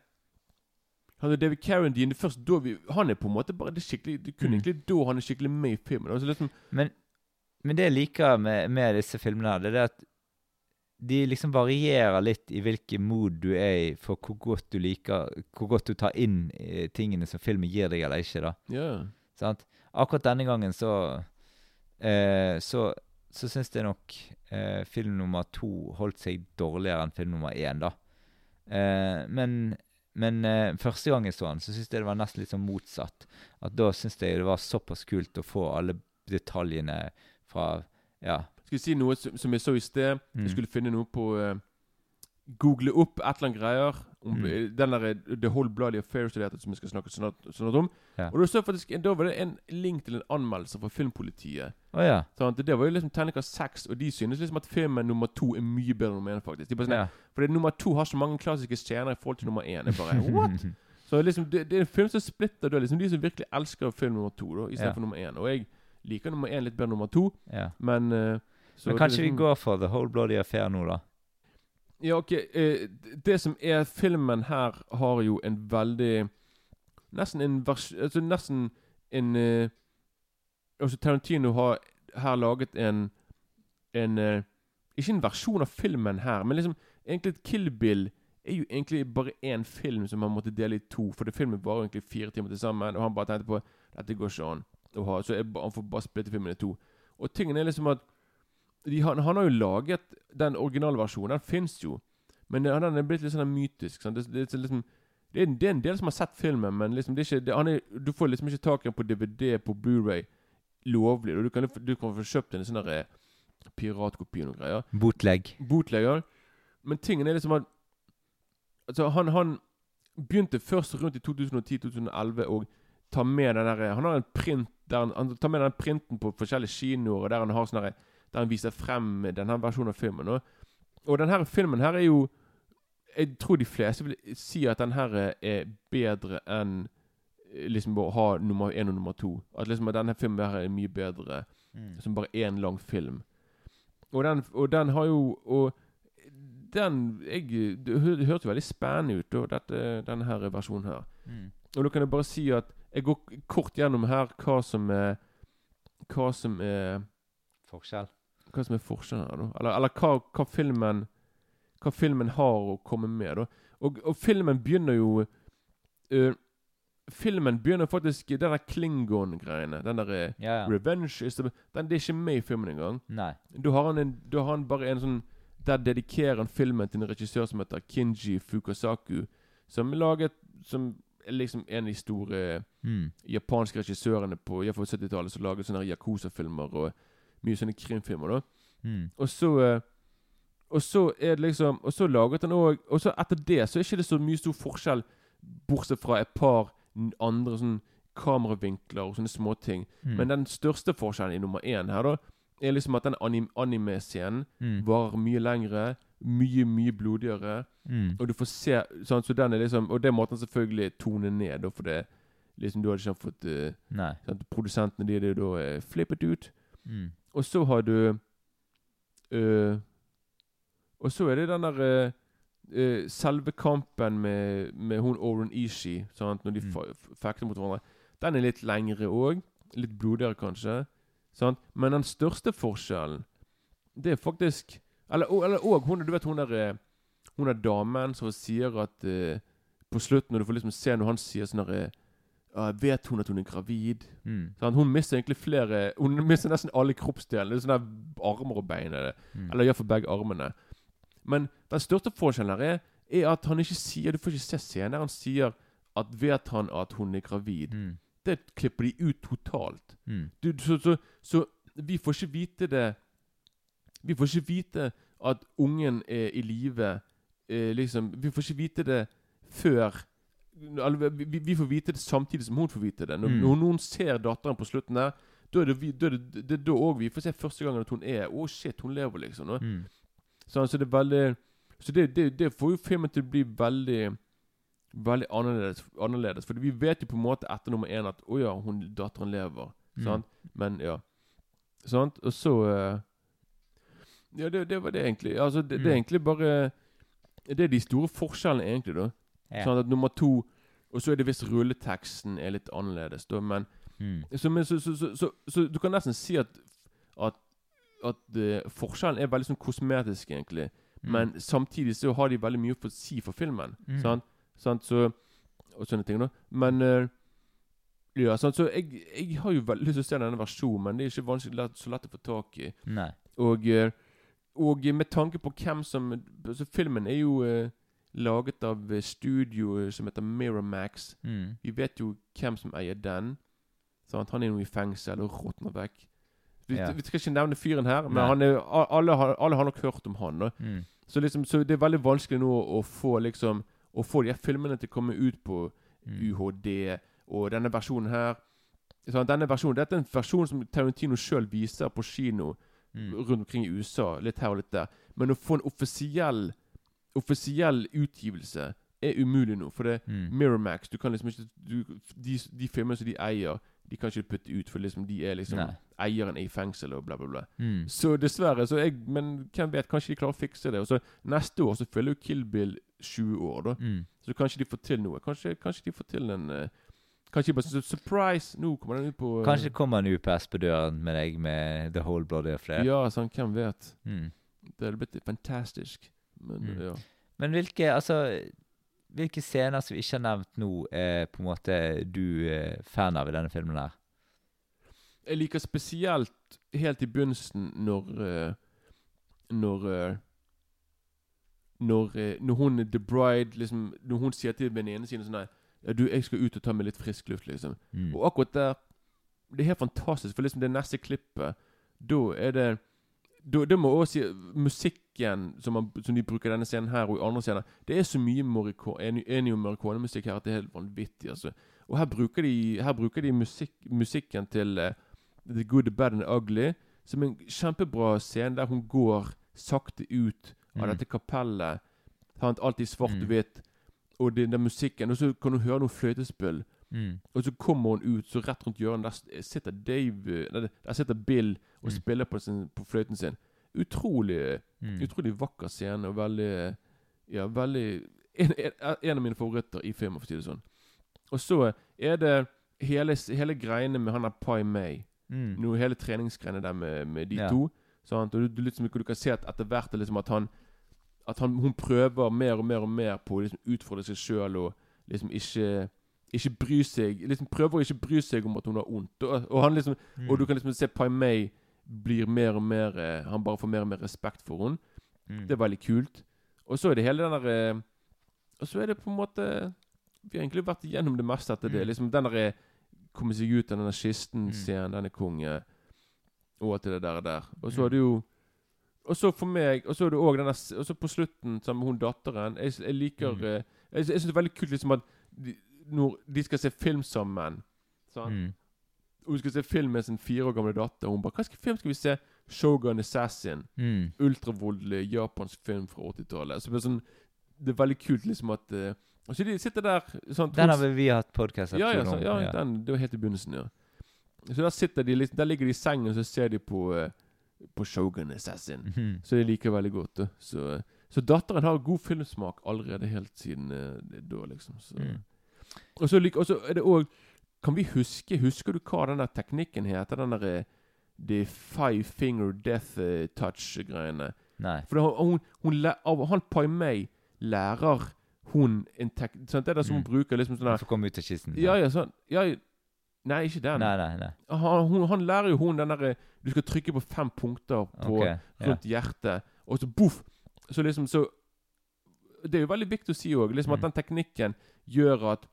Han er David Carradine. Det er først da vi Han er på en måte bare det skikkelig Det kunne kun Mm. egentlig da han er skikkelig med i filmen. Altså liksom Men, men det jeg liker med, med disse filmene, her, det er det at de liksom varierer litt i hvilken mood du er i for hvor godt du liker Hvor godt du tar inn eh, tingene som filmen gir deg, eller ikke. da. Yeah. Sant? Akkurat denne gangen så eh, Så, så syns jeg nok eh, film nummer to holdt seg dårligere enn film nummer én, da. Eh, men men eh, første gang jeg så den, så syntes jeg det var nesten litt sånn motsatt. At Da syntes jeg det var såpass kult å få alle detaljene fra Ja. Skal vi si noe som, som jeg så i sted? Mm. Jeg skulle finne noe på uh, Google opp et eller annet greier om Mm. den der eh, The Whole Bloody Affair som det vi skal snakke snart, snart om. Ja. Og da så faktisk Da var det en link til en anmeldelse fra Filmpolitiet. Oh, ja. sånn, Det var jo liksom terningkast seks, og de synes liksom at filmen nummer to er mye bedre enn nummer én. faktisk De sånn, ja. Fordi nummer to har så mange klassiske scener i forhold til nummer én. Jeg bare, what? [laughs] Så liksom, det, det er en film som splitter da, liksom de som virkelig elsker film nummer to, da, istedenfor Ja. nummer én. Og jeg liker nummer én litt bedre enn nummer to, ja. men uh, så Men kanskje liksom- vi går for The Whole Bloody Affair nå, da? Ja, ok. Uh, det som er Filmen her har jo en veldig Nesten en vers... Altså nesten en uh, Altså Tarantino har her laget en En Ikke en versjon av filmen her, men liksom egentlig et Kill Bill er jo egentlig bare én film som han måtte dele i to. For det filmen var egentlig fire timer til sammen, og han bare tenkte på dette går ikke an å ha. Så jeg, han får bare splitte filmen i to. Og tingen er liksom at de, han, han har jo laget den originalversjonen. Den fins jo. Men den den er blitt litt sånn mytisk. Sant? Det, det, liksom, det, er det er en del som har sett filmen, men liksom det ikke, er, du får liksom ikke tak i den på DVD, på Blu-ray lovlig. Og du kan, du kan få kjøpt en sånn eh, piratkopi og noen greier. Bootleg. Bootlegger. Men tingen er liksom at Altså, han, han begynte først rundt i 2010-2011 å ta med den der Han har en print der han, han tar med den printen på forskjellige kinoer, og der han har sånne, der, han viser frem denne versjonen av filmen. Og, og denne filmen her er jo Jeg tror de fleste vil si at den her er bedre enn eh, liksom å ha nummer én og nummer to. At liksom at denne filmen her er mye bedre som bare én lang film. Og den, og den har jo Og den jeg, Det hø- hørtes jo veldig spennende ut, da, dette, denne her versjonen her. Mm. Og da kan jeg bare si at jeg går kort gjennom her hva som er Hva som er Forskjell. Hva som er forskjellen her, da. Eller, eller hva, hva filmen Hva filmen har å komme med, da. Og, og filmen begynner jo uh, Filmen begynner faktisk Den der Klingon-greiene. Den der øh, Ja, ja. Revenge is the, den, Det er ikke med i filmen engang. Nei. Da har han, en, da har han bare en sånn Der dedikerer han filmen til en regissør som heter Kinji Fukasaku. Som laget Som er liksom en av de store Mm. japanske regissørene på i hvert fall 70-tallet som laget sånne Yakuza-filmer og mye sånne krimfilmer. da Mm. Og så eh, Og så er det liksom Og så laget han òg Og så etter det så er ikke det så mye stor forskjell, bortsett fra et par andre sånn kameravinkler og sånne småting. Mm. Men den største forskjellen i nummer én her, da, er liksom at den anim anime-scenen Mm. varer mye lengre, mye, mye blodigere. Mm. Og du får se sånn, så den er liksom Og det måtte han selvfølgelig tone ned, for det liksom du hadde ikke fått uh, sant, Produsentene de hadde da eh, flippet ut. Mm. Og så har du uh, Og så er det den der Selve kampen med, med hun Oren Ishi, sant, når de Mm. fekter mot hverandre. Den er litt lengre òg. Litt blodigere, kanskje. Sant? Men den største forskjellen, det er faktisk Eller òg hun, du vet hun der eh, Hun er damen som sier at uh, På slutten, når du får liksom se når han sier sånn derre uh, Vet hun at hun er gravid? Mm. Sant? Hun mister egentlig flere Hun mister nesten alle kroppsdelene. Det er Sånne der armer og bein. er det. Mm. Eller iallfall begge armene. Men den største forskjellen her er, er at han ikke sier Du får ikke se scenen. Han sier at vet han at hun er gravid. Mm. Det klipper de ut totalt. Mm. Du, så, så, så vi får ikke vite det Vi får ikke vite at ungen er i live eh, liksom, Vi får ikke vite det før vi, vi- får vite det samtidig som hun får vite det. Når, Mm. når noen ser datteren på slutten der, da er det vi- da er det, det da òg vi får se første gangen at hun er Å, shit, hun lever, liksom. Mm. Så, så det er veldig Så det, det, det får jo filmen til å bli veldig Veldig annerledes, annerledes. For vi vet jo på en måte etter nummer én at å ja, hun, datteren lever. Mm. Sant? Men ja. Sant? Og så uh, Ja, det, det var det egentlig. Altså, det, det er Mm. egentlig bare Det er de store forskjellene, egentlig, da. Ja. Sånn at nummer to Og så er det hvis rulleteksten er litt annerledes, da. Men Mm. så, men, så, så, så, så, så du kan nesten si at At, at uh, forskjellen er veldig sånn kosmetisk, egentlig. Mm. Men samtidig så har de veldig mye å si for filmen. Mm. Sant? Sant? Så, og sånne ting, da. Men uh, Ja, sant? så jeg, jeg har jo veldig lyst til å se denne versjonen, men det er ikke vanskelig så lett å få tak i. Nei. Og, eh, og med tanke på hvem som Så filmen er jo uh, laget av studio som heter Miramax. Mm. Vi vet jo hvem som eier den. Sant? Han er nå i fengsel og råtner vekk. Vi, Ja. vi skal ikke nevne fyren her, men han er, alle, alle har nok hørt om han. Mm. Så, liksom, så det er veldig vanskelig nå å få liksom Å få de her filmene til å komme ut på Mm. UHD og denne versjonen her. Sånn, Denne versjonen, Dette er en versjon som Tarantino sjøl viser på kino Mm. rundt omkring i USA. Litt her og litt der. Men å få en offisiell Offisiell utgivelse er umulig nå. For det Mm. Miramax du kan liksom ikke du, de, de filmene som de eier, de kan ikke putte ut, for liksom de er liksom Nei. Eieren er i fengsel og bla, bla, bla. Mm. Så dessverre. Så jeg, men hvem vet? Kanskje de klarer å fikse det. Og så Neste år så følger jo Kill Bill 20 år, da. Mm. Så kanskje de får til noe. Kanskje, kanskje de får til en uh, Kanskje de bare synes Surprise! Nå kommer den ut på uh, Kanskje kommer en UPS på døren med deg med The Whole Bloody Affair. Ja, sånn, hvem vet. Mm. Det hadde blitt fantastisk. Men Mm. ja. Men hvilke altså Hvilke scener som vi ikke har nevnt nå, er på en måte du er fan av i denne filmen her? Jeg liker spesielt helt i begynnelsen når eh, Når eh, når, eh, når hun The Bride liksom Når hun sier til venninnene sine sånn Du, jeg skal ut og ta meg litt frisk luft, liksom. Mm. Og akkurat der Det er helt fantastisk, for liksom det neste klippet Da er det Da, det må også si Musikken som, man, som de bruker denne scenen her og i andre scener Det er så mye Ennio Morricone-musikk her at det er helt vanvittig. altså Og her bruker de, her bruker de musikk, musikken til uh, The Good, The Bad and The Ugly som en kjempebra scene der hun går sakte ut av Mm. dette kapellet. Sant? Alt i svart Mm. og hvitt. Og den der musikken. Og så kan du høre noe fløytespill. Mm. Og så kommer hun ut, så rett rundt hjørnet der sitter Dave Der sitter Bill og Mm. spiller på, sin, på fløyten sin. Utrolig Mm. Utrolig vakker scene, og veldig Ja, veldig En, en, av mine favoritter i filmen, for å si det sånn. Og så er det hele, hele greiene med han der Pai May. Mm. Nå, hele treningsgreiene der med, med de Ja. to. Sant? Og du, du, liksom, du kan se at etter hvert er liksom at han At han, hun prøver mer og mer og mer på å liksom, utfordre seg sjøl og liksom ikke ikke bry seg liksom Prøver å ikke bry seg om at hun har vondt. Og, og, han liksom, Mm. og du kan liksom se Pai Mei blir mer og mer eh, Han bare får mer og mer respekt for henne. Mm. Det er veldig kult. Og så er det hele den der eh, Og så er det på en måte Vi har egentlig vært igjennom det meste etter det. Mm. Liksom den der Komme seg ut av denne Mm. kisten-scenen, denne konge Og alt det der der. Og så Mm. er det jo Og så for meg Og så er det òg denne Og så på slutten, sammen med hun datteren Jeg, jeg liker Mm. eh, Jeg, jeg syns det er veldig kult liksom at de, når de skal se film sammen sånn. Mm. Og hun skal se film med sin fire år gamle datter. Og hun bare 'Hva skal film skal vi se?' Shogun Assassin. Mm. Ultravoldelig japansk film fra 80-tallet. Så det er sånn Det er veldig kult liksom at uh, Og så de sitter der sånn, Den har vi hatt ja, podkast-episode ja, ja, sånn, ja, Den, det var helt i begynnelsen, ja. Så der sitter de liksom Der ligger de i sengen, og så ser de på eh, På Shogun Assassin. Mhm. Så jeg liker veldig godt. Da. Så, så datteren har god filmsmak allerede helt siden uh, da, liksom. Så. Mm. Og så like, er det òg Kan vi huske Husker du hva den der teknikken heter? Den der eh, The five finger death eh, touch-greiene. Nei. For hun, hun, hun, han Pai Mei lærer hun en tek... Sant? Det er det som hun Mm. bruker liksom sånn der For å komme ut av kisten. Ja, ja, sånn ja, Nei, ikke den. Nei, nei, nei. Han, hun, han lærer jo hun den derre Du skal trykke på fem punkter på Ok, ja. hjertet, og så boff! Så liksom så Det er jo veldig viktig å si òg, liksom at Mm. den teknikken gjør at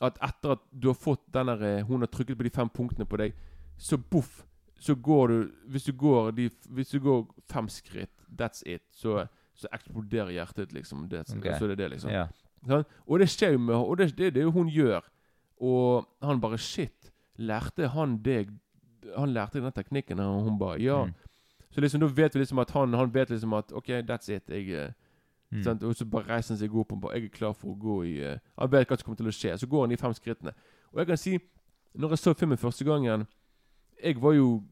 At etter at du har fått den der Hun har trykket på de fem punktene på deg, så boff! Så går du Hvis du går, de, hvis du går fem skritt, that's it, så, så eksploderer hjertet, liksom. That's, okay. Så det er det, liksom. Ja. Sånn? Og det skjer jo med Og det, det, det er det hun gjør. Og han bare Shit, lærte han deg Han lærte den teknikken? Og hun bare Ja. Mm. Så liksom da vet vi liksom at han Han vet liksom at OK, that's it. Jeg, eh, Mm. sant? Og så bare reiser han seg opp og bare Jeg er klar for å gå i uh, Han vet hva som kommer til å skje. Så går han de fem skrittene. Og jeg kan si Når jeg så filmen første gangen Jeg var jo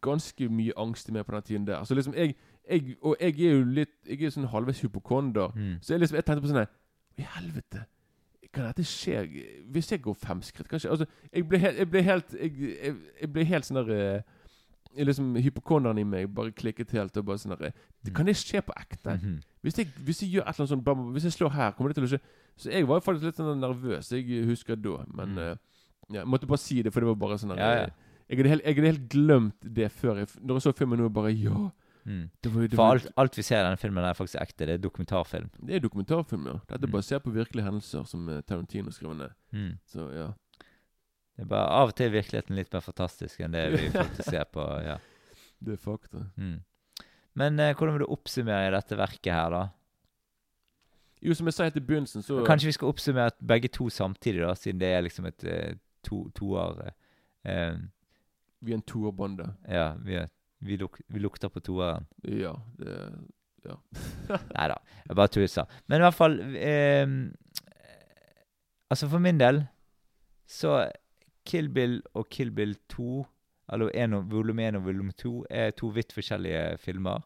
ganske mye angstig med på den tiden der. Så liksom jeg, jeg Og jeg er jo litt Jeg er sånn halvveis hypokonder. Mm. Så jeg liksom Jeg tenkte på sånn her I helvete Kan dette skje Hvis jeg går fem skritt Kanskje Altså Jeg ble helt Jeg ble helt Jeg, jeg, jeg ble helt sånn der eh, liksom Hypokonderen i meg bare klikket helt og bare sånn der Mm. Kan det skje på ekte? Mhm. Hvis jeg, hvis jeg gjør et eller annet sånn Hvis jeg slår her, kommer det til å skje Så jeg var faktisk litt sånn nervøs Jeg husker da Men Mm. eh, ja, Jeg måtte bare si det For det var bare sånn der, Ja, ja. Jeg hadde helt, jeg hadde helt glemt det før jeg, Når jeg så filmen nå bare Ja Mm. det var, det var, For alt, alt vi ser i denne filmen, er faktisk ekte. Det er dokumentarfilm. Det er dokumentarfilm, ja Dette er Mm. basert på virkelige hendelser Som eh, Tarantino skrev ned Mm. Så ja Det er bare Av og til virkeligheten litt mer fantastisk enn det vi [laughs] faktisk ser på. ja. Det er fakta Mm. Men eh, hvordan vil du oppsummere dette verket her, da? Jo, som jeg sa helt i begynnelsen Så Kanskje vi skal oppsummere begge to samtidig, da, siden det er liksom et eh, to, toer eh, Vi er en toerbande Ja, vi, er- vi, luk, vi lukter på toeren. Ja, det Ja [laughs] Nei da, jeg bare tuser. Men i hvert fall eh, Altså, for min del så Kill Bill og Kill Bill 2, eller en volum 1 og volum 2, er to vidt forskjellige filmer.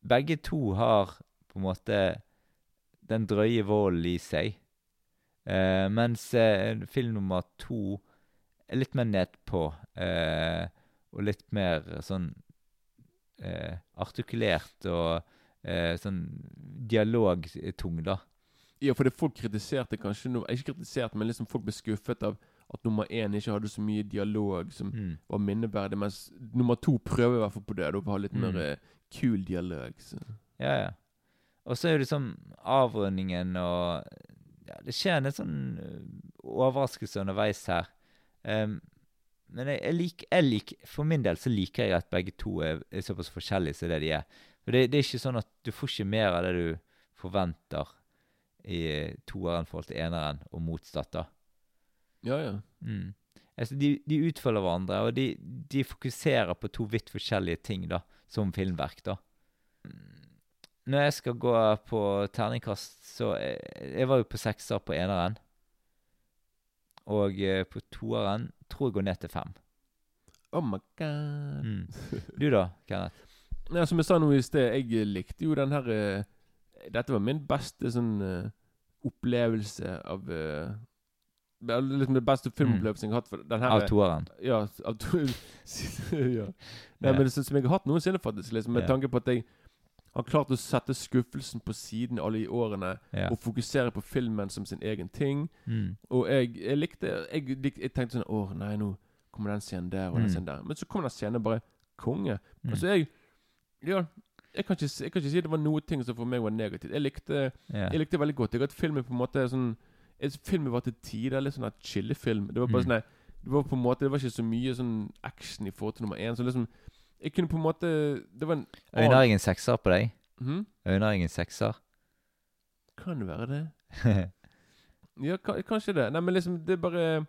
Begge to har på en måte den drøye volden i seg. Eh, mens eh, film nummer to er litt mer nedpå, eh, og litt mer sånn eh, artikulert og eh, sånn dialogtung, da. Ja, for det folk kritiserte kanskje no, Ikke kritisert, men liksom folk ble skuffet av at nummer én ikke hadde så mye dialog som Mm. var minneverdig, mens nummer to prøver i hvert fall på det. Da, ha litt Mm. mer eh, kul dialog. Så. Ja, ja. Og så er det liksom avrundingen og ja, Det skjer en sånn øh, overraskelse underveis her. Em, men jeg, jeg, lik, jeg lik, for min del så liker jeg at begge to er, er såpass forskjellige som det de er. For det, det er ikke sånn at du får ikke mer av det du forventer i eh, toeren forhold til eneren, og motsatt, da. Ja, ja. Mm. Altså, de, de utfølger hverandre, og de, de fokuserer på to vidt forskjellige ting da, som filmverk. da. Når jeg skal gå på terningkast, så Jeg, jeg var jo på sekser på eneren. Og eh, på toeren tror jeg går ned til fem. Oh my god. Mm. [laughs] Du da, Kenneth? Ja, som jeg sa nå i sted, jeg likte jo den her eh, Dette var min beste sånn eh, opplevelse av liksom det beste filmopplevelsen jeg har hatt. For den her, Av toeren? Ja. Av to, [laughs] ja. Nei, men det som jeg har hatt noensinne, faktisk. Liksom, med Ja. tanke på at jeg har klarte å sette skuffelsen på siden alle de årene, Ja. og fokusere på filmen som sin egen ting. Mm. Og jeg, jeg likte jeg, jeg tenkte sånn Å, nei, nå kommer den scenen der og den Mm. scenen der. Men så kom den scenen bare konge. Mm. Altså, jeg Ja, jeg kan, ikke, jeg kan ikke si det var noe ting som for meg var negativt. Jeg likte yeah. jeg likte veldig godt. Jeg at filmen på en måte sånn Filmen var til tider litt sånn chillefilm. Det var bare Mm. sånn Det var på en måte Det var ikke så mye sånn action i forhold til nummer én. Så liksom Jeg kunne på en måte Det var en Øyner jeg en sekser på deg? Mm? Øyner jeg en sekser? Kan være det? [laughs] Ja, kanskje det. Nei, men liksom Det er bare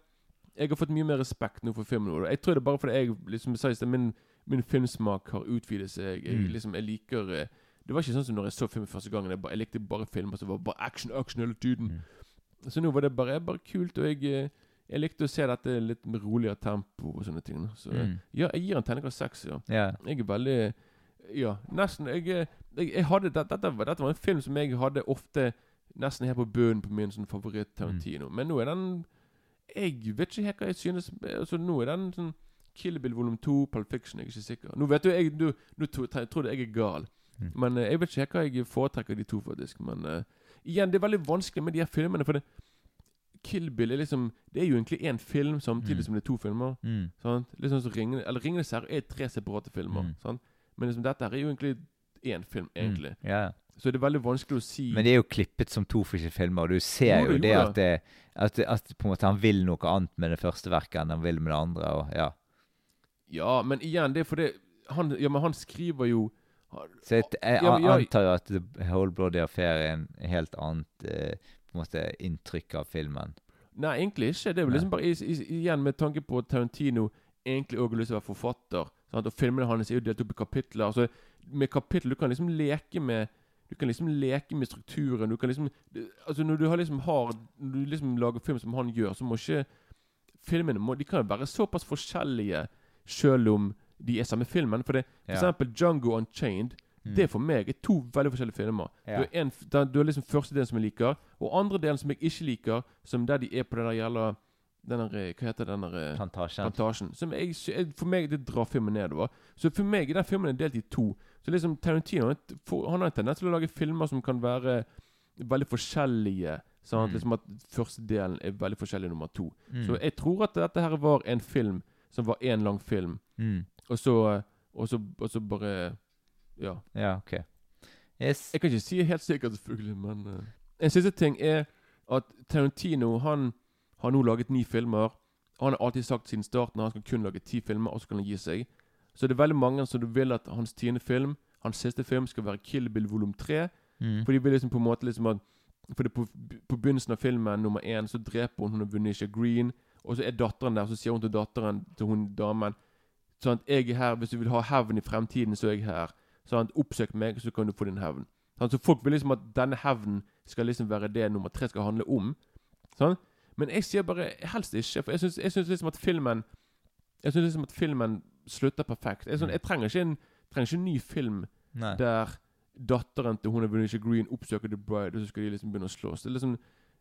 jeg har fått mye mer respekt nå for filmen. Og jeg tror det er bare fordi jeg liksom sa i sted, min, min filmsmak har utvidet seg. Jeg, Mm. liksom, jeg liker eh, Det var ikke sånn som når jeg så film første gangen. Jeg, bare, jeg likte bare filmer som var bare action, action hele tiden. Mm. Så nå var det bare, bare kult, og jeg, eh, jeg likte å se dette litt med roligere tempo og sånne ting. Så Mm. ja, jeg gir en terningkast seks, ja. Yeah. Jeg er veldig Ja, nesten Jeg, eh, jeg, jeg hadde dette, dette, var- dette var en film som jeg hadde ofte nesten helt på bunnen på min sånn favoritt Tarantino. Men nå er den Jeg vet ikke helt hva jeg synes altså, Nå er den sånn Kill Bill volum 2, Pulp Fiction, jeg er ikke sikker. Nå vet du, jeg, du, nå tror jeg er gal. Mm. Men eh, jeg vet ikke helt hva jeg foretrekker de to, faktisk. Men uh, igjen, det er veldig vanskelig med de her filmene, for det Kill Bill er liksom Det er jo egentlig én film samtidig Mm. som det er to filmer. Mm. Sant? Liksom så som Ringene Eller Ringenes herre er tre separate filmer. Mm. Sant? Men liksom dette her er jo egentlig én film, egentlig. Mm. Ja. Så det er veldig vanskelig å si Men det er jo klippet som to forskjellige filmer, og du ser Jo, jo jo, det jo, at, det, at, at på en måte han vil noe annet med det første verket enn han vil med det andre. Og, ja. Ja, men igjen, det er fordi han, Ja, men han skriver jo han- Så jeg, jeg jeg, jeg antar jo at The Whole Bloody Affair er en helt annet eh, på en måte inntrykk av filmen. Nei, egentlig ikke. Det er jo liksom bare Igjen med tanke på Tarantino egentlig òg har lyst til å være forfatter. Sant? Og filmene hans er jo delt opp i kapitler. Altså, med kapitler du kan liksom leke med Du kan liksom leke med strukturen. Du kan liksom Altså Når du har liksom har Når du liksom lager film som han gjør, så må ikke Filmene må, de kan jo være såpass forskjellige selv om de er samme filmen. For det, for Ja. eksempel Django Unchained. Det for meg er to veldig forskjellige filmer. Ja. Du, har en, da, du er liksom første delen som jeg liker, og andre delen som jeg ikke liker, som der de er på det der jævla den der, eh, Hva heter den der eh, Plantasjen. plantasjen? Som jeg, for meg det drar filmen nedover. Så for meg er den filmen er delt i to. Så liksom Tarantino han, har en tendens til å lage filmer som kan være veldig forskjellige. Sant? Mm. Liksom at første delen er veldig forskjellig nummer to. Mm. Så jeg tror at dette her var en film som var én lang film, Mm. og så, og så, og så bare Ja. Ja, OK. Yes. Jeg kan ikke si helt sikkert, selvfølgelig, men eh, En siste ting er at Tarantino han har nå laget ni filmer. Han har alltid sagt siden starten at han skal kun lage ti filmer, og så kan han gi seg. Så det er veldig mange som vil at hans tiende film, hans siste film, skal være Kill Bill volum 3. Mm. For de vil liksom på en måte liksom at For det på, på begynnelsen av filmen, nummer én, så dreper hun hun har vunnet ikke Green. Og så er datteren der, så sier hun til datteren til hun damen Sånn at jeg er her, Hvis du vil ha hevn i fremtiden, så er jeg her. Sånn at Oppsøk meg, så kan du få din hevn. Sant? så folk vil liksom at denne hevnen skal liksom være det nummer tre skal handle om. Sånn? Men jeg sier bare helst ikke. For jeg syns, liksom at filmen Jeg syns liksom at filmen slutter perfekt. Jeg, synes, jeg trenger, ikke en, trenger ikke en ny film Nei. der datteren til hun er Venetia Green oppsøker The Bride, og så skal de liksom begynne å slåss. Det er liksom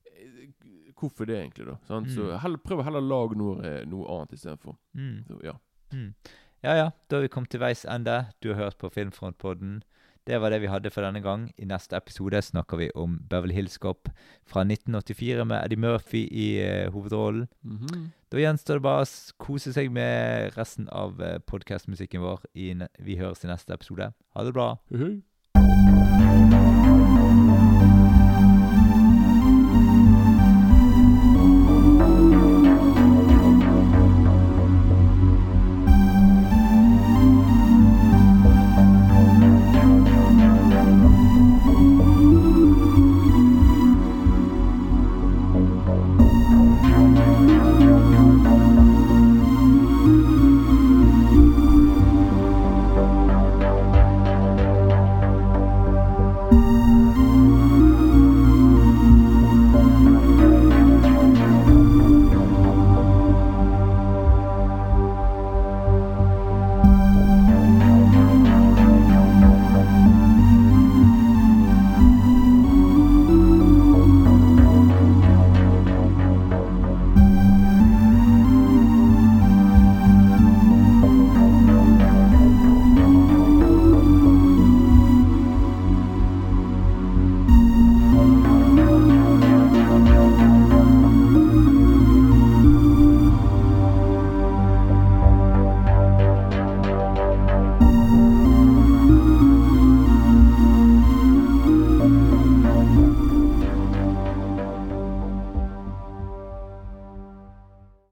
eh, Hvorfor det, egentlig? da? Sant? Så Mm. heller, Prøv å heller lage noe, eh, noe annet istedenfor. Mm. Så, ja. Mm. Ja ja, da har vi kommet til veis ende. Du har hørt på Filmfrontpodden. Det var det vi hadde for denne gang. I neste episode snakker vi om Beverly Hills Cop fra 1984 med Eddie Murphy i uh, hovedrollen. Mhm. Da gjenstår det bare å kose seg med resten av uh, podkastmusikken vår. I, vi høres i neste episode. Ha det bra. Hei, hei.